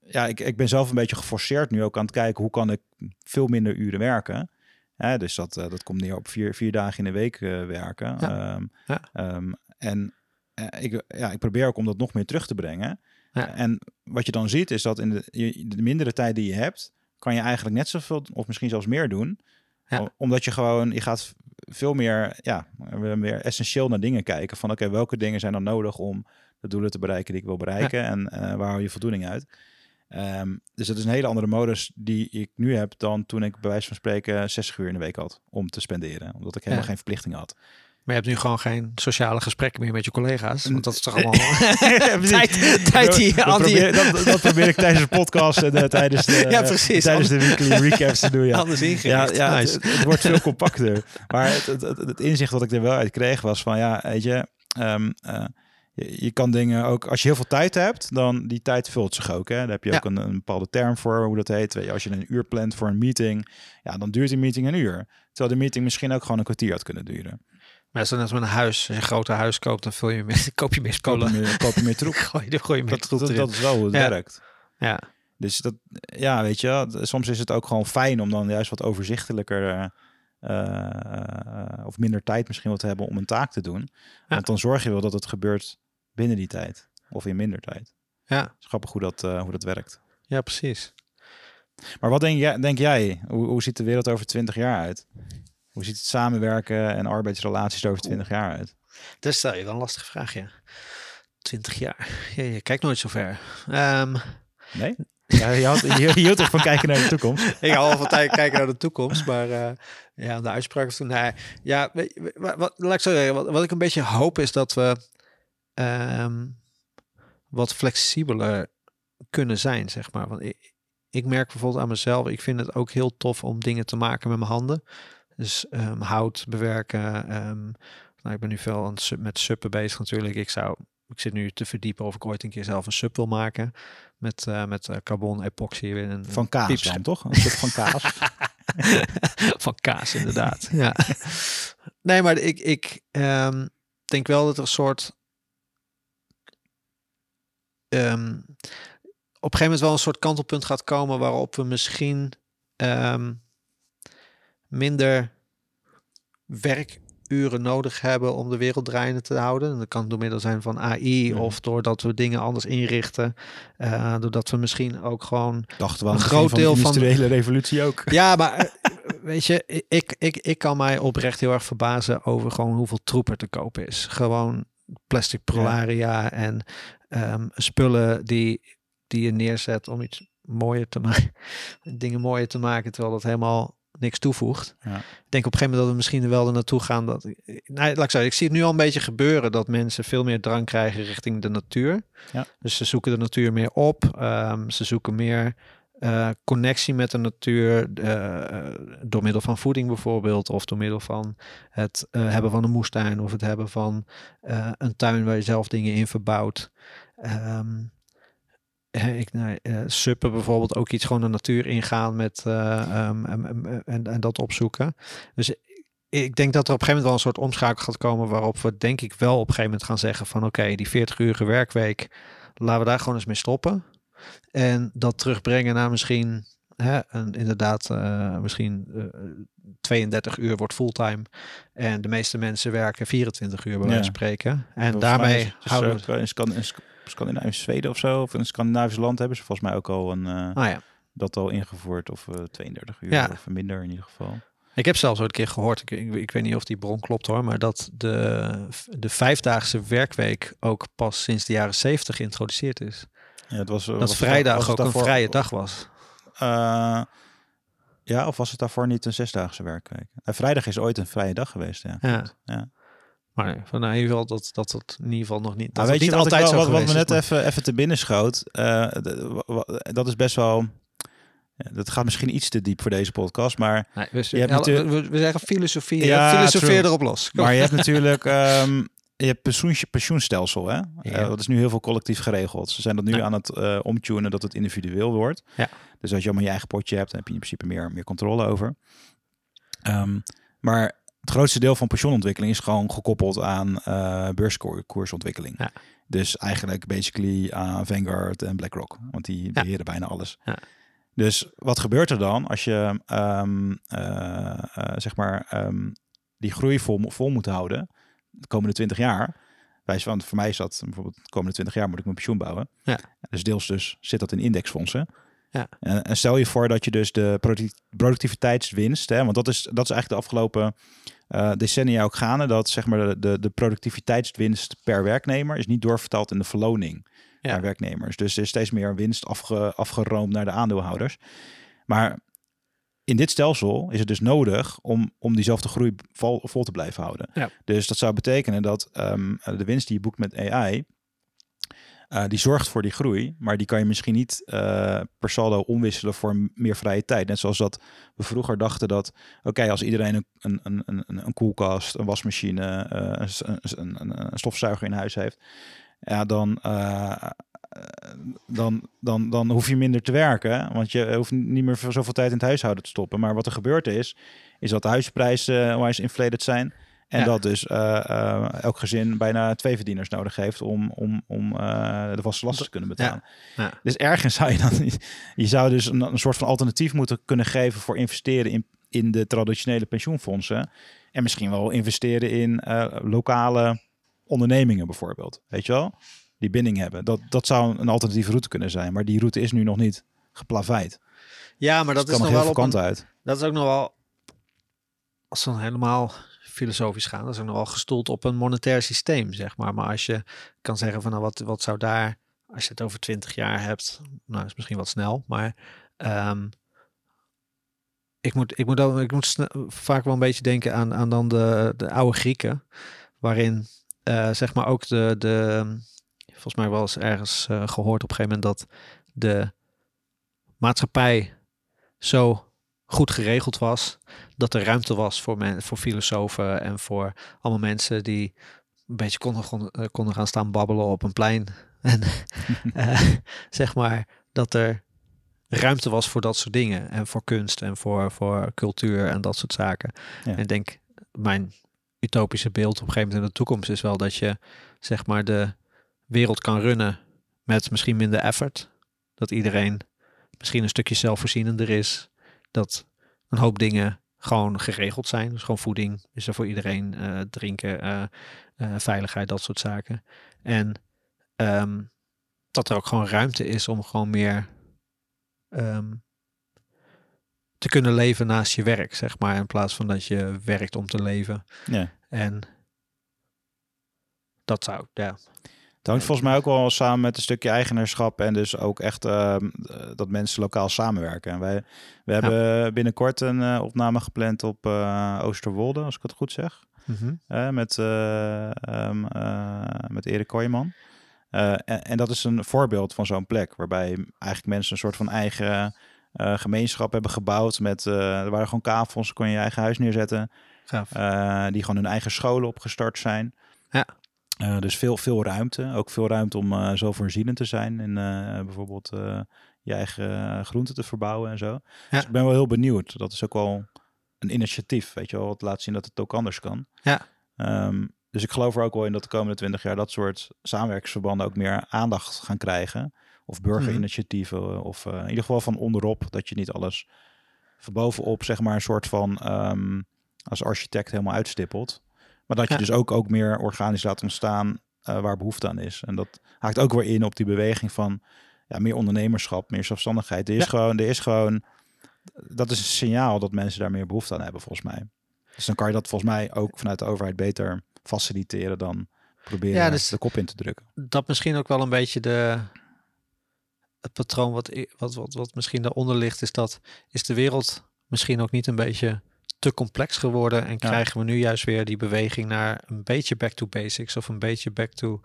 ja, ik, ik ben zelf een beetje geforceerd nu ook aan het kijken hoe kan ik veel minder uren werken. Dus dat, eh, dat komt neer op vier, vier dagen in de week eh, werken. Ja. Ehm, Ja. ehm, en eh, ik, ja, ik probeer ook om dat nog meer terug te brengen. Ja. En wat je dan ziet is dat in de, je- de mindere tijd die je hebt, kan je eigenlijk net zoveel of misschien zelfs meer doen. Ja. Omdat je gewoon, je gaat veel meer, ja, meer essentieel naar dingen kijken. Van oké, welke dingen zijn dan nodig om de doelen te bereiken die ik wil bereiken en eh, waar hou je voldoening uit. Ehm, dus dat is een hele andere modus die ik nu heb dan toen ik bij wijze van spreken 60 uur in de week had om te spenderen. Omdat ik helemaal Ja. geen verplichtingen had. Maar je hebt nu gewoon geen sociale gesprekken meer met je collega's. Want dat is toch allemaal <laughs> tijd, <laughs> tijd die dat, probeer, dat, dat probeer ik tijdens de podcast en eh, tijdens de, <laughs> Ja, precies. tijdens de weekly recaps te doen. Ja. Anders ingericht. ja Nice. het, het wordt veel compacter. Maar het, het, het, inzicht dat ik er wel uit kreeg was van, ja, weet je, ehm, eh, je, je kan dingen ook, als je heel veel tijd hebt, dan die tijd vult zich ook. Hè? Daar heb je Ja. ook een, een bepaalde term voor, hoe dat heet. Weet je, als je een uur plant voor een meeting, ja, dan duurt die meeting een uur. Terwijl de meeting misschien ook gewoon een kwartier had kunnen duren. Maar als met een huis. Als je een groot huis koopt, dan vul je meer, <laughs> koop je meer Koop je spullen. meer, koop je meer troep. <laughs> Gooi je, gooi je meer Dat, troep dat, dat is wel hoe het Ja. werkt. Ja, Dus dat, ja, weet je, soms is het ook gewoon fijn om dan juist wat overzichtelijker eh, of minder tijd misschien wat te hebben om een taak te doen. Want dan zorg je wel dat het gebeurt binnen die tijd of in minder tijd. ja, grappig hoe dat, eh, hoe dat werkt. ja, precies. Maar wat denk jij? Denk jij hoe, hoe ziet de wereld over 20 jaar uit? Hoe ziet het samenwerken en arbeidsrelaties er over 20 jaar uit? Dat stel je wel een lastige vraag, ja. 20 jaar. Ja, je kijkt nooit zo ver. Ehm, Nee? <laughs> Ja, je, had, je, je hield toch van kijken naar de toekomst? <laughs> ik hou al van tijd kijken naar de toekomst, maar eh, ja, de uitspraak is toen. Nee, ja, wat, wat, laat ik zo zeggen, wat, wat ik een beetje hoop is dat we ehm, wat flexibeler kunnen zijn, zeg maar. Want ik, ik merk bijvoorbeeld aan mezelf, ik vind het ook heel tof om dingen te maken met mijn handen. Dus ehm, hout bewerken. ehm, nou, ik ben nu veel aan het sub- met suppen bezig natuurlijk. Ik zou, ik zit nu te verdiepen of ik ooit een keer zelf een sub wil maken met, eh, met eh, carbon epoxy in een Van kaas piepschuim. dan, toch? Een stuk van kaas. <laughs> van kaas, inderdaad. <laughs> ja. Nee, maar ik, ik ehm, denk wel dat er een soort. op een gegeven moment wel een soort kantelpunt gaat komen waarop we misschien minder werkuren nodig hebben om de wereld draaiende te houden. En dat kan door middel zijn van AI of doordat we dingen anders inrichten. eh, doordat we misschien ook gewoon Dachten we Een groot deel van de- industriële revolutie ook. <laughs> ja, maar eh, weet je, ik, ik, ik kan mij oprecht heel erg verbazen over gewoon hoeveel troep er te koop is. Gewoon plastic prolaria en ehm, spullen die, die je neerzet om iets mooier te maken. <laughs> Dingen mooier te maken, terwijl dat helemaal niks toevoegt. Ja. Ik denk op een gegeven moment dat we misschien wel er naartoe gaan. Dat, nou, laat ik zeggen, ik zie het nu al een beetje gebeuren dat mensen veel meer drang krijgen richting de natuur. Ja. Dus ze zoeken de natuur meer op. ehm, ze zoeken meer eh, connectie met de natuur eh, door middel van voeding bijvoorbeeld, of door middel van het hebben van een moestuin, of het hebben van een tuin waar je zelf dingen in verbouwt. Ehm, ik, nou, eh, suppen bijvoorbeeld ook iets gewoon de natuur ingaan met eh, ehm, en, en, en, en dat opzoeken. Dus ik denk dat er op een gegeven moment wel een soort omschakel gaat komen waarop we denk ik wel op een gegeven moment gaan zeggen van oké, die 40 uurige werkweek, laten we daar gewoon eens mee stoppen. En dat terugbrengen naar misschien Hè, inderdaad, uh, misschien uh, 32 uur wordt fulltime. En de meeste mensen werken 24 uur bij wijze van spreken. En daarmee is houden in Scandinavisch Zweden of zo, of in een Scandinavisch land hebben ze volgens mij ook al een, uh, ah, ja. dat al ingevoerd. Of 32 uur Ja. of minder in ieder geval. Ik heb zelfs ooit een keer gehoord, ik, ik, ik weet niet of die bron klopt hoor, maar dat de, de vijfdaagse werkweek ook pas sinds de jaren zeventig geïntroduceerd is. Ja, het was, Dat was het vrijdag was ook een vrije dag was. Eh, ja, of was het daarvoor niet een zesdaagse werkweek? Eh, vrijdag is ooit een vrije dag geweest, ja. Ja. Maar van nou, in ieder geval dat dat het in ieder geval nog niet. Dat weet je niet altijd wel- zo wat, wat me geweest net maar- even, even te binnen schoot? Eh, dat is best wel... dat gaat misschien iets te diep voor deze podcast, maar, Nee, we, Je hebt ja, natuurlijk- we, we zeggen filosofie. Ja, Ja, filosofeer erop los. Kom. maar je hebt <laughs> natuurlijk ehm, je hebt pensioen, pensioenstelsel. Hè? Ja. Eh, dat is nu heel veel collectief geregeld. Ze zijn dat nu aan het eh, omtunen dat het individueel wordt. Ja. Dus als je allemaal je eigen potje hebt, dan heb je in principe meer, meer controle over. Ehm, maar het grootste deel van pensioenontwikkeling is gewoon gekoppeld aan eh beurskoersontwikkeling. Ja. Dus eigenlijk basically aan Vanguard en BlackRock. Want die beheren bijna alles. Ja. Dus wat gebeurt er dan als je ehm, eh, eh, zeg maar ehm, die groei vol, vol moet houden de komende 20 jaar? Wijs van, voor mij is dat bijvoorbeeld de komende 20 jaar moet ik mijn pensioen bouwen. Ja. Dus deels dus zit dat in indexfondsen. Ja. En, en stel je voor dat je dus de producti- productiviteitswinst, hè, want dat is, dat is eigenlijk de afgelopen eh, decennia ook gaande, dat zeg maar de, de, de productiviteitswinst per werknemer is niet doorvertaald in de verloning Ja. naar werknemers. Dus er is steeds meer winst afge, afgeroomd naar de aandeelhouders. Maar in dit stelsel is het dus nodig om, om diezelfde groei vol, vol te blijven houden. Ja. Dus dat zou betekenen dat ehm, de winst die je boekt met AI, eh, die zorgt voor die groei, maar die kan je misschien niet eh, per saldo omwisselen voor meer vrije tijd. Net zoals dat we vroeger dachten dat, oké, als iedereen een, een, een, een, koelkast, een wasmachine, eh, een, een, een, stofzuiger in huis heeft, ja, dan, dan, dan, dan hoef je minder te werken. Want je hoeft niet meer zoveel tijd in het huishouden te stoppen. Maar wat er gebeurd is, is dat de huisprijzen uh, onwijs inflated zijn. En Ja. dat dus eh, eh, elk gezin bijna twee verdieners nodig heeft om, om, om eh, de vaste lasten te kunnen betalen. Ja. Dus ergens <laughs> zou je dan, je zou dus een, een soort van alternatief moeten kunnen geven voor investeren in, in de traditionele pensioenfondsen. En misschien wel investeren in lokale ondernemingen bijvoorbeeld. Weet je wel? Die binding hebben. Dat, dat zou een alternatieve route kunnen zijn. Maar die route is nu nog niet geplaveid. Ja, maar dat Dus is nog wel op een, kanten uit. Dat is ook nog wel, als dan helemaal filosofisch gaan, dat is ook nog wel gestoeld op een monetair systeem, zeg maar. Maar als je kan zeggen van, nou, wat, wat zou daar, als je het over twintig jaar hebt, nou, is misschien wat snel, maar ehm, ik moet, ik moet, dan, ik moet vaak wel een beetje denken aan, aan dan de, de oude Grieken, waarin, eh, zeg maar, ook de, de, volgens mij wel eens ergens eh, gehoord op een gegeven moment dat de maatschappij zo goed geregeld was dat er ruimte was voor, men, voor filosofen en voor allemaal mensen die een beetje konden, konden, eh, konden gaan staan babbelen op een plein. <laughs> En <laughs> eh, zeg maar dat er ruimte was voor dat soort dingen en voor kunst en voor, voor cultuur en dat soort zaken. Ja. En ik denk, mijn utopische beeld op een gegeven moment in de toekomst is wel dat je zeg maar de wereld kan runnen met misschien minder effort. Dat iedereen misschien een stukje zelfvoorzienender is. Dat een hoop dingen gewoon geregeld zijn. Dus gewoon voeding is er voor iedereen, eh, drinken, eh, eh, veiligheid, dat soort zaken. En ehm, dat er ook gewoon ruimte is om gewoon meer ehm, te kunnen leven naast je werk, zeg maar. In plaats van dat je werkt om te leven. Ja. En dat zou, ja. Het hangt volgens mij ook wel samen met een stukje eigenaarschap en dus ook echt ehm, eh, dat mensen lokaal samenwerken. En wij we hebben binnenkort een eh, opname gepland op eh, Oosterwolde, als ik het goed zeg. Mhm. met, eh, ehm, eh, met Erik Kooijman. En, en dat is een voorbeeld van zo'n plek, waarbij eigenlijk mensen een soort van eigen gemeenschap hebben gebouwd. Met, er waren gewoon kavels, kon je je eigen huis neerzetten. Gaaf. die gewoon hun eigen scholen opgestart zijn. Eh, dus veel, veel ruimte. Ook veel ruimte om eh zo voorzienend te zijn. En eh, bijvoorbeeld je eigen groenten te verbouwen en zo. Ja. Dus ik ben wel heel benieuwd. Dat is ook wel een initiatief, weet je wel. Wat laat zien dat het ook anders kan. Ja. Ehm, dus ik geloof er ook wel in dat de komende twintig jaar dat soort samenwerkingsverbanden ook meer aandacht gaan krijgen. Of burgerinitiatieven. Of in ieder geval van onderop. Dat je niet alles van bovenop, zeg maar, een soort van ehm, als architect helemaal uitstippelt. Maar dat je dus ook, ook meer organisch laat ontstaan waar behoefte aan is. En dat haakt ook weer in op die beweging van ja, meer ondernemerschap, meer zelfstandigheid. Er is gewoon, er is gewoon, dat is een signaal dat mensen daar meer behoefte aan hebben, volgens mij. Dus dan kan je dat volgens mij ook vanuit de overheid beter faciliteren dan proberen ja, dus de kop in te drukken. Dat misschien ook wel een beetje de, het patroon wat, wat, wat, wat misschien daaronder ligt, is dat is de wereld misschien ook niet een beetje te complex geworden en krijgen we nu juist weer die beweging naar een beetje back to basics of een beetje back to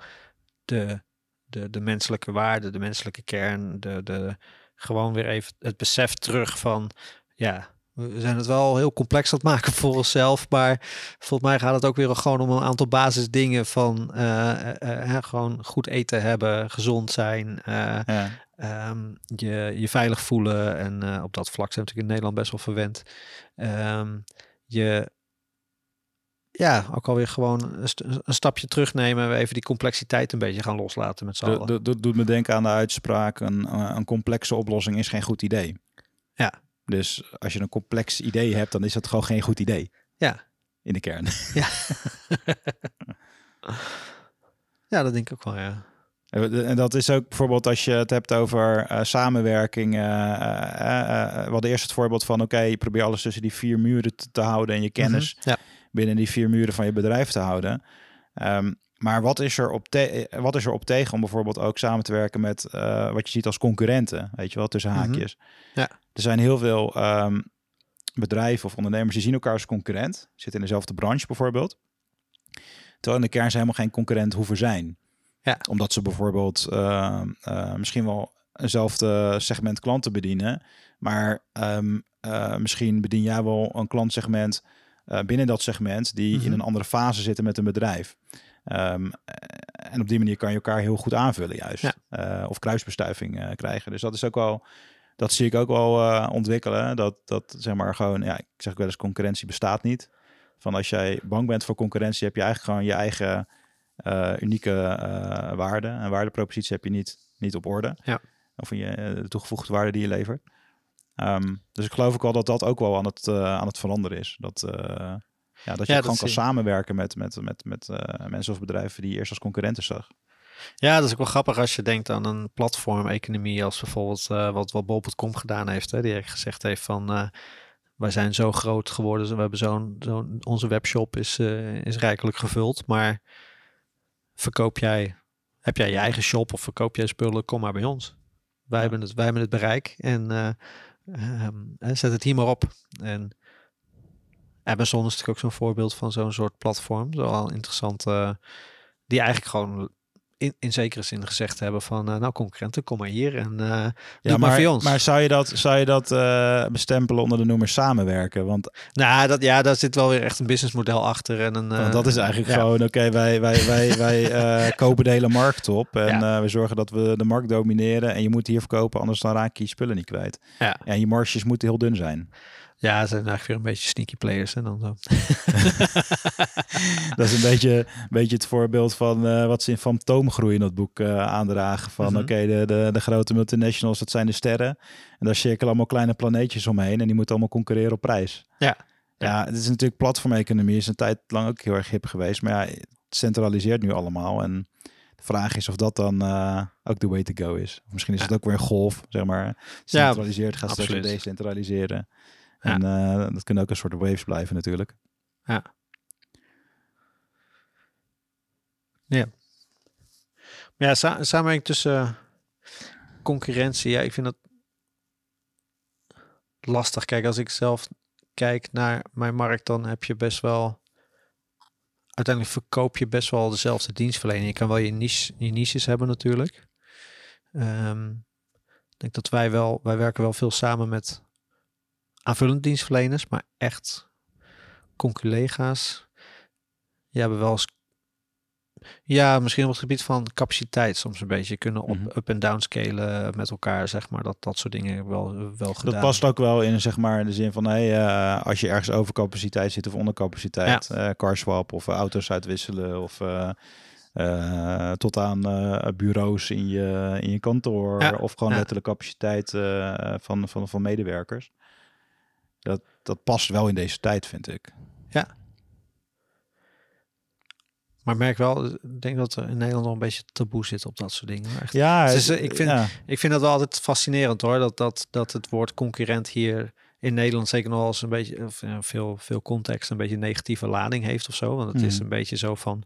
de de, de menselijke waarde, de menselijke kern, de, de, gewoon weer even het besef terug van, ja, we zijn het wel heel complex aan het maken voor onszelf, maar volgens mij gaat het ook weer gewoon om een aantal basisdingen van uh, gewoon goed eten hebben, gezond zijn, ja. Um, je, je veilig voelen en op dat vlak zijn we natuurlijk in Nederland best wel verwend. Um, je ja, ook alweer gewoon een, een stapje terugnemen. Even die complexiteit een beetje gaan loslaten met z'n allen. Dat doet me denken aan de uitspraak: een, eh, een complexe oplossing is geen goed idee. Ja. Dus als je een complex idee hebt, dan is dat gewoon geen goed idee. Ja. In de kern. Ja. <laughs> ja, dat denk ik ook wel, ja. En dat is ook bijvoorbeeld als je het hebt over uh, samenwerking. Uh, uh, we hadden eerst het voorbeeld van: oké, je probeert alles tussen die vier muren te, te houden en je mhm. kennis. ja binnen die vier muren van je bedrijf te houden. Ehm, maar wat is, er op wat is er op tegen om bijvoorbeeld ook samen te werken met wat je ziet als concurrenten, weet je wel, tussen mhm. haakjes. Ja. Er zijn heel veel um, bedrijven of ondernemers die zien elkaar als concurrent, zitten in dezelfde branche bijvoorbeeld. Terwijl in de kern ze helemaal geen concurrent hoeven zijn. Ja. Omdat ze bijvoorbeeld uh, uh, misschien wel eenzelfde segment klanten bedienen, maar um, misschien bedien jij wel een klantsegment binnen dat segment die in mhm. een andere fase zitten met een bedrijf. Um, en op die manier kan je elkaar heel goed aanvullen juist. Ja. Of kruisbestuiving krijgen. Dus dat is ook wel, dat zie ik ook wel ontwikkelen. Dat, dat zeg maar gewoon, ja, ik zeg wel eens concurrentie bestaat niet. Van als jij bang bent voor concurrentie, heb je eigenlijk gewoon je eigen unieke waarde. En waardepropositie heb je niet, niet op orde. Ja. Of je, de toegevoegde waarde die je levert. Ehm, dus ik geloof ook wel dat dat ook wel aan het, uh, aan het veranderen is. Dat, uh, ja, dat je gewoon kan samenwerken met, met, met, met uh, mensen of bedrijven die je eerst als concurrenten zag. Ja, dat is ook wel grappig als je denkt aan een platform-economie als bijvoorbeeld wat, wat Bol.com gedaan heeft. Hè, die gezegd heeft van wij zijn zo groot geworden, we hebben zo'n, zo'n onze webshop is, is rijkelijk gevuld, maar verkoop jij, heb jij je eigen shop of verkoop jij spullen, kom maar bij ons. Wij, hebben, het, wij hebben het bereik en Um, zet het hier maar op. En Amazon is natuurlijk ook zo'n voorbeeld van zo'n soort platform. Zoal interessant. Uh, die eigenlijk gewoon in, in zekere zin gezegd hebben van... Uh, nou concurrenten, kom maar hier en uh, ja, maar, voor ons. Maar zou je dat, zou je dat bestempelen onder de noemer samenwerken? Want nou, dat, ja, daar zit wel weer echt een businessmodel achter. En een, dat is eigenlijk gewoon, oké, wij, wij, wij, wij <laughs> kopen de hele markt op. En ja. we zorgen dat we de markt domineren. En je moet hier verkopen, anders dan raak je je spullen niet kwijt. Ja. En je marges moeten heel dun zijn. Ja, ze zijn eigenlijk weer een beetje sneaky players en dan zo. <laughs> dat is een beetje, een beetje het voorbeeld van uh, wat ze in fantoomgroei in dat boek uh, aandragen. Van mhm. oké, de, de, de grote multinationals, dat zijn de sterren. En daar cirkelen allemaal kleine planeetjes omheen en die moeten allemaal concurreren op prijs. Ja. Ja, het is natuurlijk platformeconomie, is een tijd lang ook heel erg hip geweest. Maar ja, het centraliseert nu allemaal. En de vraag is of dat dan uh, ook de way to go is. Of misschien is het ook weer een golf, zeg maar. Centraliseert gaat straks decentraliseren. En uh, dat kunnen ook een soort waves blijven natuurlijk. Ja. Ja. Maar ja, sa samenwerking tussen concurrentie, ja, ik vind dat lastig. Kijk, als ik zelf kijk naar mijn markt, dan heb je best wel. Uiteindelijk verkoop je best wel dezelfde dienstverlening. Je kan wel je, niche, je niches hebben natuurlijk. Um, ik denk dat wij wel, wij werken wel veel samen met aanvullend dienstverleners, maar echt conculega's. Ja, hebben wel eens ja, misschien op het gebied van capaciteit soms een beetje kunnen op, mhm. up en down scalen met elkaar, zeg maar. Dat, dat soort dingen wel, wel gedaan. Dat past ook wel in, zeg maar, in de zin van, hey, uh, als je ergens over capaciteit zit of onder capaciteit, ja. uh, carswap of auto's uitwisselen of eh, tot aan eh, bureaus in je, in je kantoor Ja, of gewoon ja. letterlijk capaciteit eh, van, van, van medewerkers. Dat, dat past wel in deze tijd, vind ik. Maar ik merk wel, ik denk dat er in Nederland nog een beetje taboe zit op dat soort dingen. Echt. Ja, het- ik vind- ja. Ik vind dat wel altijd fascinerend hoor, dat, dat, dat het woord concurrent hier in Nederland zeker nog eens een beetje, of, ja, veel, veel context, een beetje negatieve lading heeft of zo. Want het is Mhm. een beetje zo van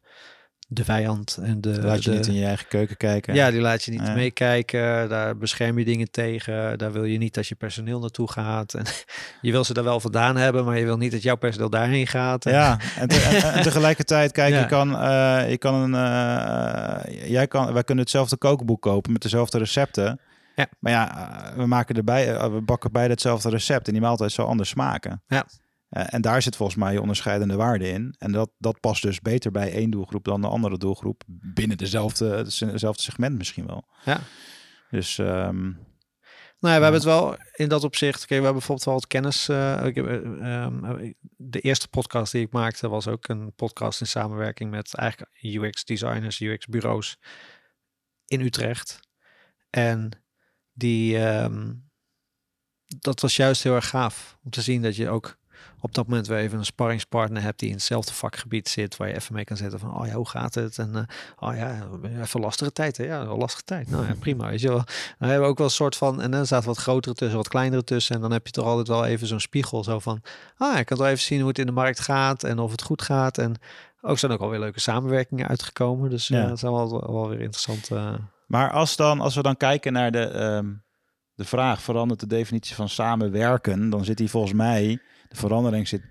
de vijand en de... laat je de- niet in je eigen keuken kijken. Ja, die laat je niet Ja. meekijken. Daar bescherm je dingen tegen. Daar wil je niet dat je personeel naartoe gaat. En <laughs> je wil ze daar wel vandaan hebben, maar je wil niet dat jouw personeel daarheen gaat. En- Ja, en, te- en- en tegelijkertijd, kijk, Ja. je kan, eh, je kan een, eh, jij kan, wij kunnen hetzelfde kookboek kopen met dezelfde recepten. Ja. Maar ja, eh, we maken erbij, we bakken beide hetzelfde recept en die maaltijd zal anders smaken. Ja. Eh, en daar zit volgens mij je onderscheidende waarde in. En dat, dat past dus beter bij één doelgroep dan de andere doelgroep. Binnen dezelfde, dezelfde segment misschien wel. Ja. Dus ehm, Nou ja, we hebben het wel in dat opzicht. Oké, we hebben bijvoorbeeld wel wat kennis. ik ehm, de eerste podcast die ik maakte was ook een podcast in samenwerking met eigenlijk UX designers, UX bureaus in Utrecht. En die, ehm, dat was juist heel erg gaaf om te zien dat je ook op dat moment weer even een sparringspartner hebt die in hetzelfde vakgebied zit, waar je even mee kan zetten van, oh ja, hoe gaat het? En eh, oh ja, even lastige tijd, hè? Ja, lastige tijd. Nou ja, prima. Weet je wel. Dan hebben we ook wel een soort van, en dan staat wat grotere tussen, wat kleinere tussen. En dan heb je toch altijd wel even zo'n spiegel, zo van, ah, ik kan wel even zien hoe het in de markt gaat en of het goed gaat. En ook zijn ook alweer leuke samenwerkingen uitgekomen. Dus ja, Ja. dat zijn wel, wel weer interessant. eh, Maar als, dan, als we dan kijken naar de, ehm, de vraag, verandert de definitie van samenwerken? Dan zit die volgens mij, de verandering zit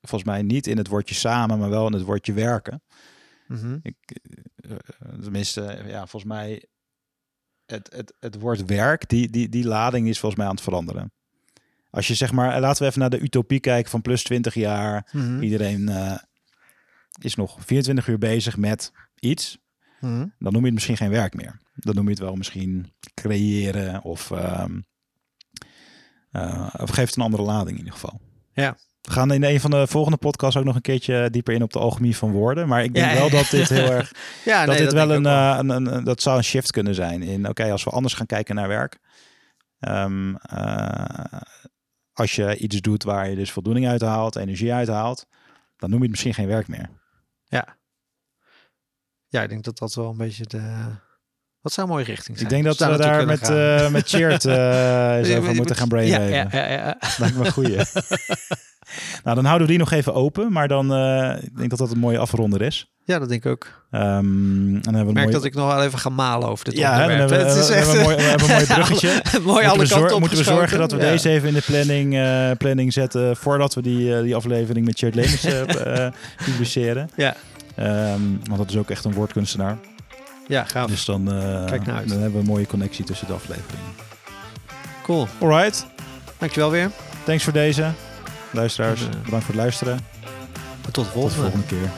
volgens mij niet in het woordje samen, maar wel in het woordje werken. mhm. Ik, eh, eh, tenminste, eh, ja, volgens mij, het, het, het woord werk, die, die, die lading is volgens mij aan het veranderen. Als je zeg maar, laten we even naar de utopie kijken van plus 20 jaar. Mhm. Iedereen eh, is nog 24 uur bezig met iets Mhm. dan noem je het misschien geen werk meer. Dan noem je het wel misschien creëren of, ehm eh, of geeft een andere lading in ieder geval. Ja. We gaan in een van de volgende podcasts ook nog een keertje dieper in op de alchemie van woorden. Maar ik denk Ja, wel dat dit heel <laughs> erg, Ja, dat nee, dit wel een, eh, een, een, een- dat zou een shift kunnen zijn in, oké, als we anders gaan kijken naar werk. Ehm, eh, als je iets doet waar je dus voldoening uit haalt, energie uit haalt, dan noem je het misschien geen werk meer. Ja. Ja, ik denk dat dat wel een beetje de... Wat zou een mooie richting zijn. Ik denk dat we daar met, eh met Cheert <laughs> eens over moeten gaan brainwaven. Ja, ja, ja, ja. Lijkt me een goeie. <laughs> nou, dan houden we die nog even open. Maar dan, eh, ik denk dat dat een mooie afronder is. Ja, dat denk ik ook. Ehm, en dan hebben we Ik merk mooie... dat ik nog wel even ga malen over dit Ja, onderwerp. hebben we, <laughs> echt hebben een mooi, we hebben een mooi bruggetje. mooi alle moeten, we kanten moeten we zorgen dat we Ja. deze even in de planning, planning zetten... voordat we die, die aflevering met Cheert eh, publiceren. Ja. Ehm, want dat is ook echt een woordkunstenaar. Ja, gaaf. Dus dan, eh, Kijk naar uit. dan hebben we een mooie connectie tussen de afleveringen. Cool. Alright, Dankjewel weer. thanks voor deze. Luisteraars, eh, bedankt voor het luisteren. Tot de Tot de volgende. volgende keer.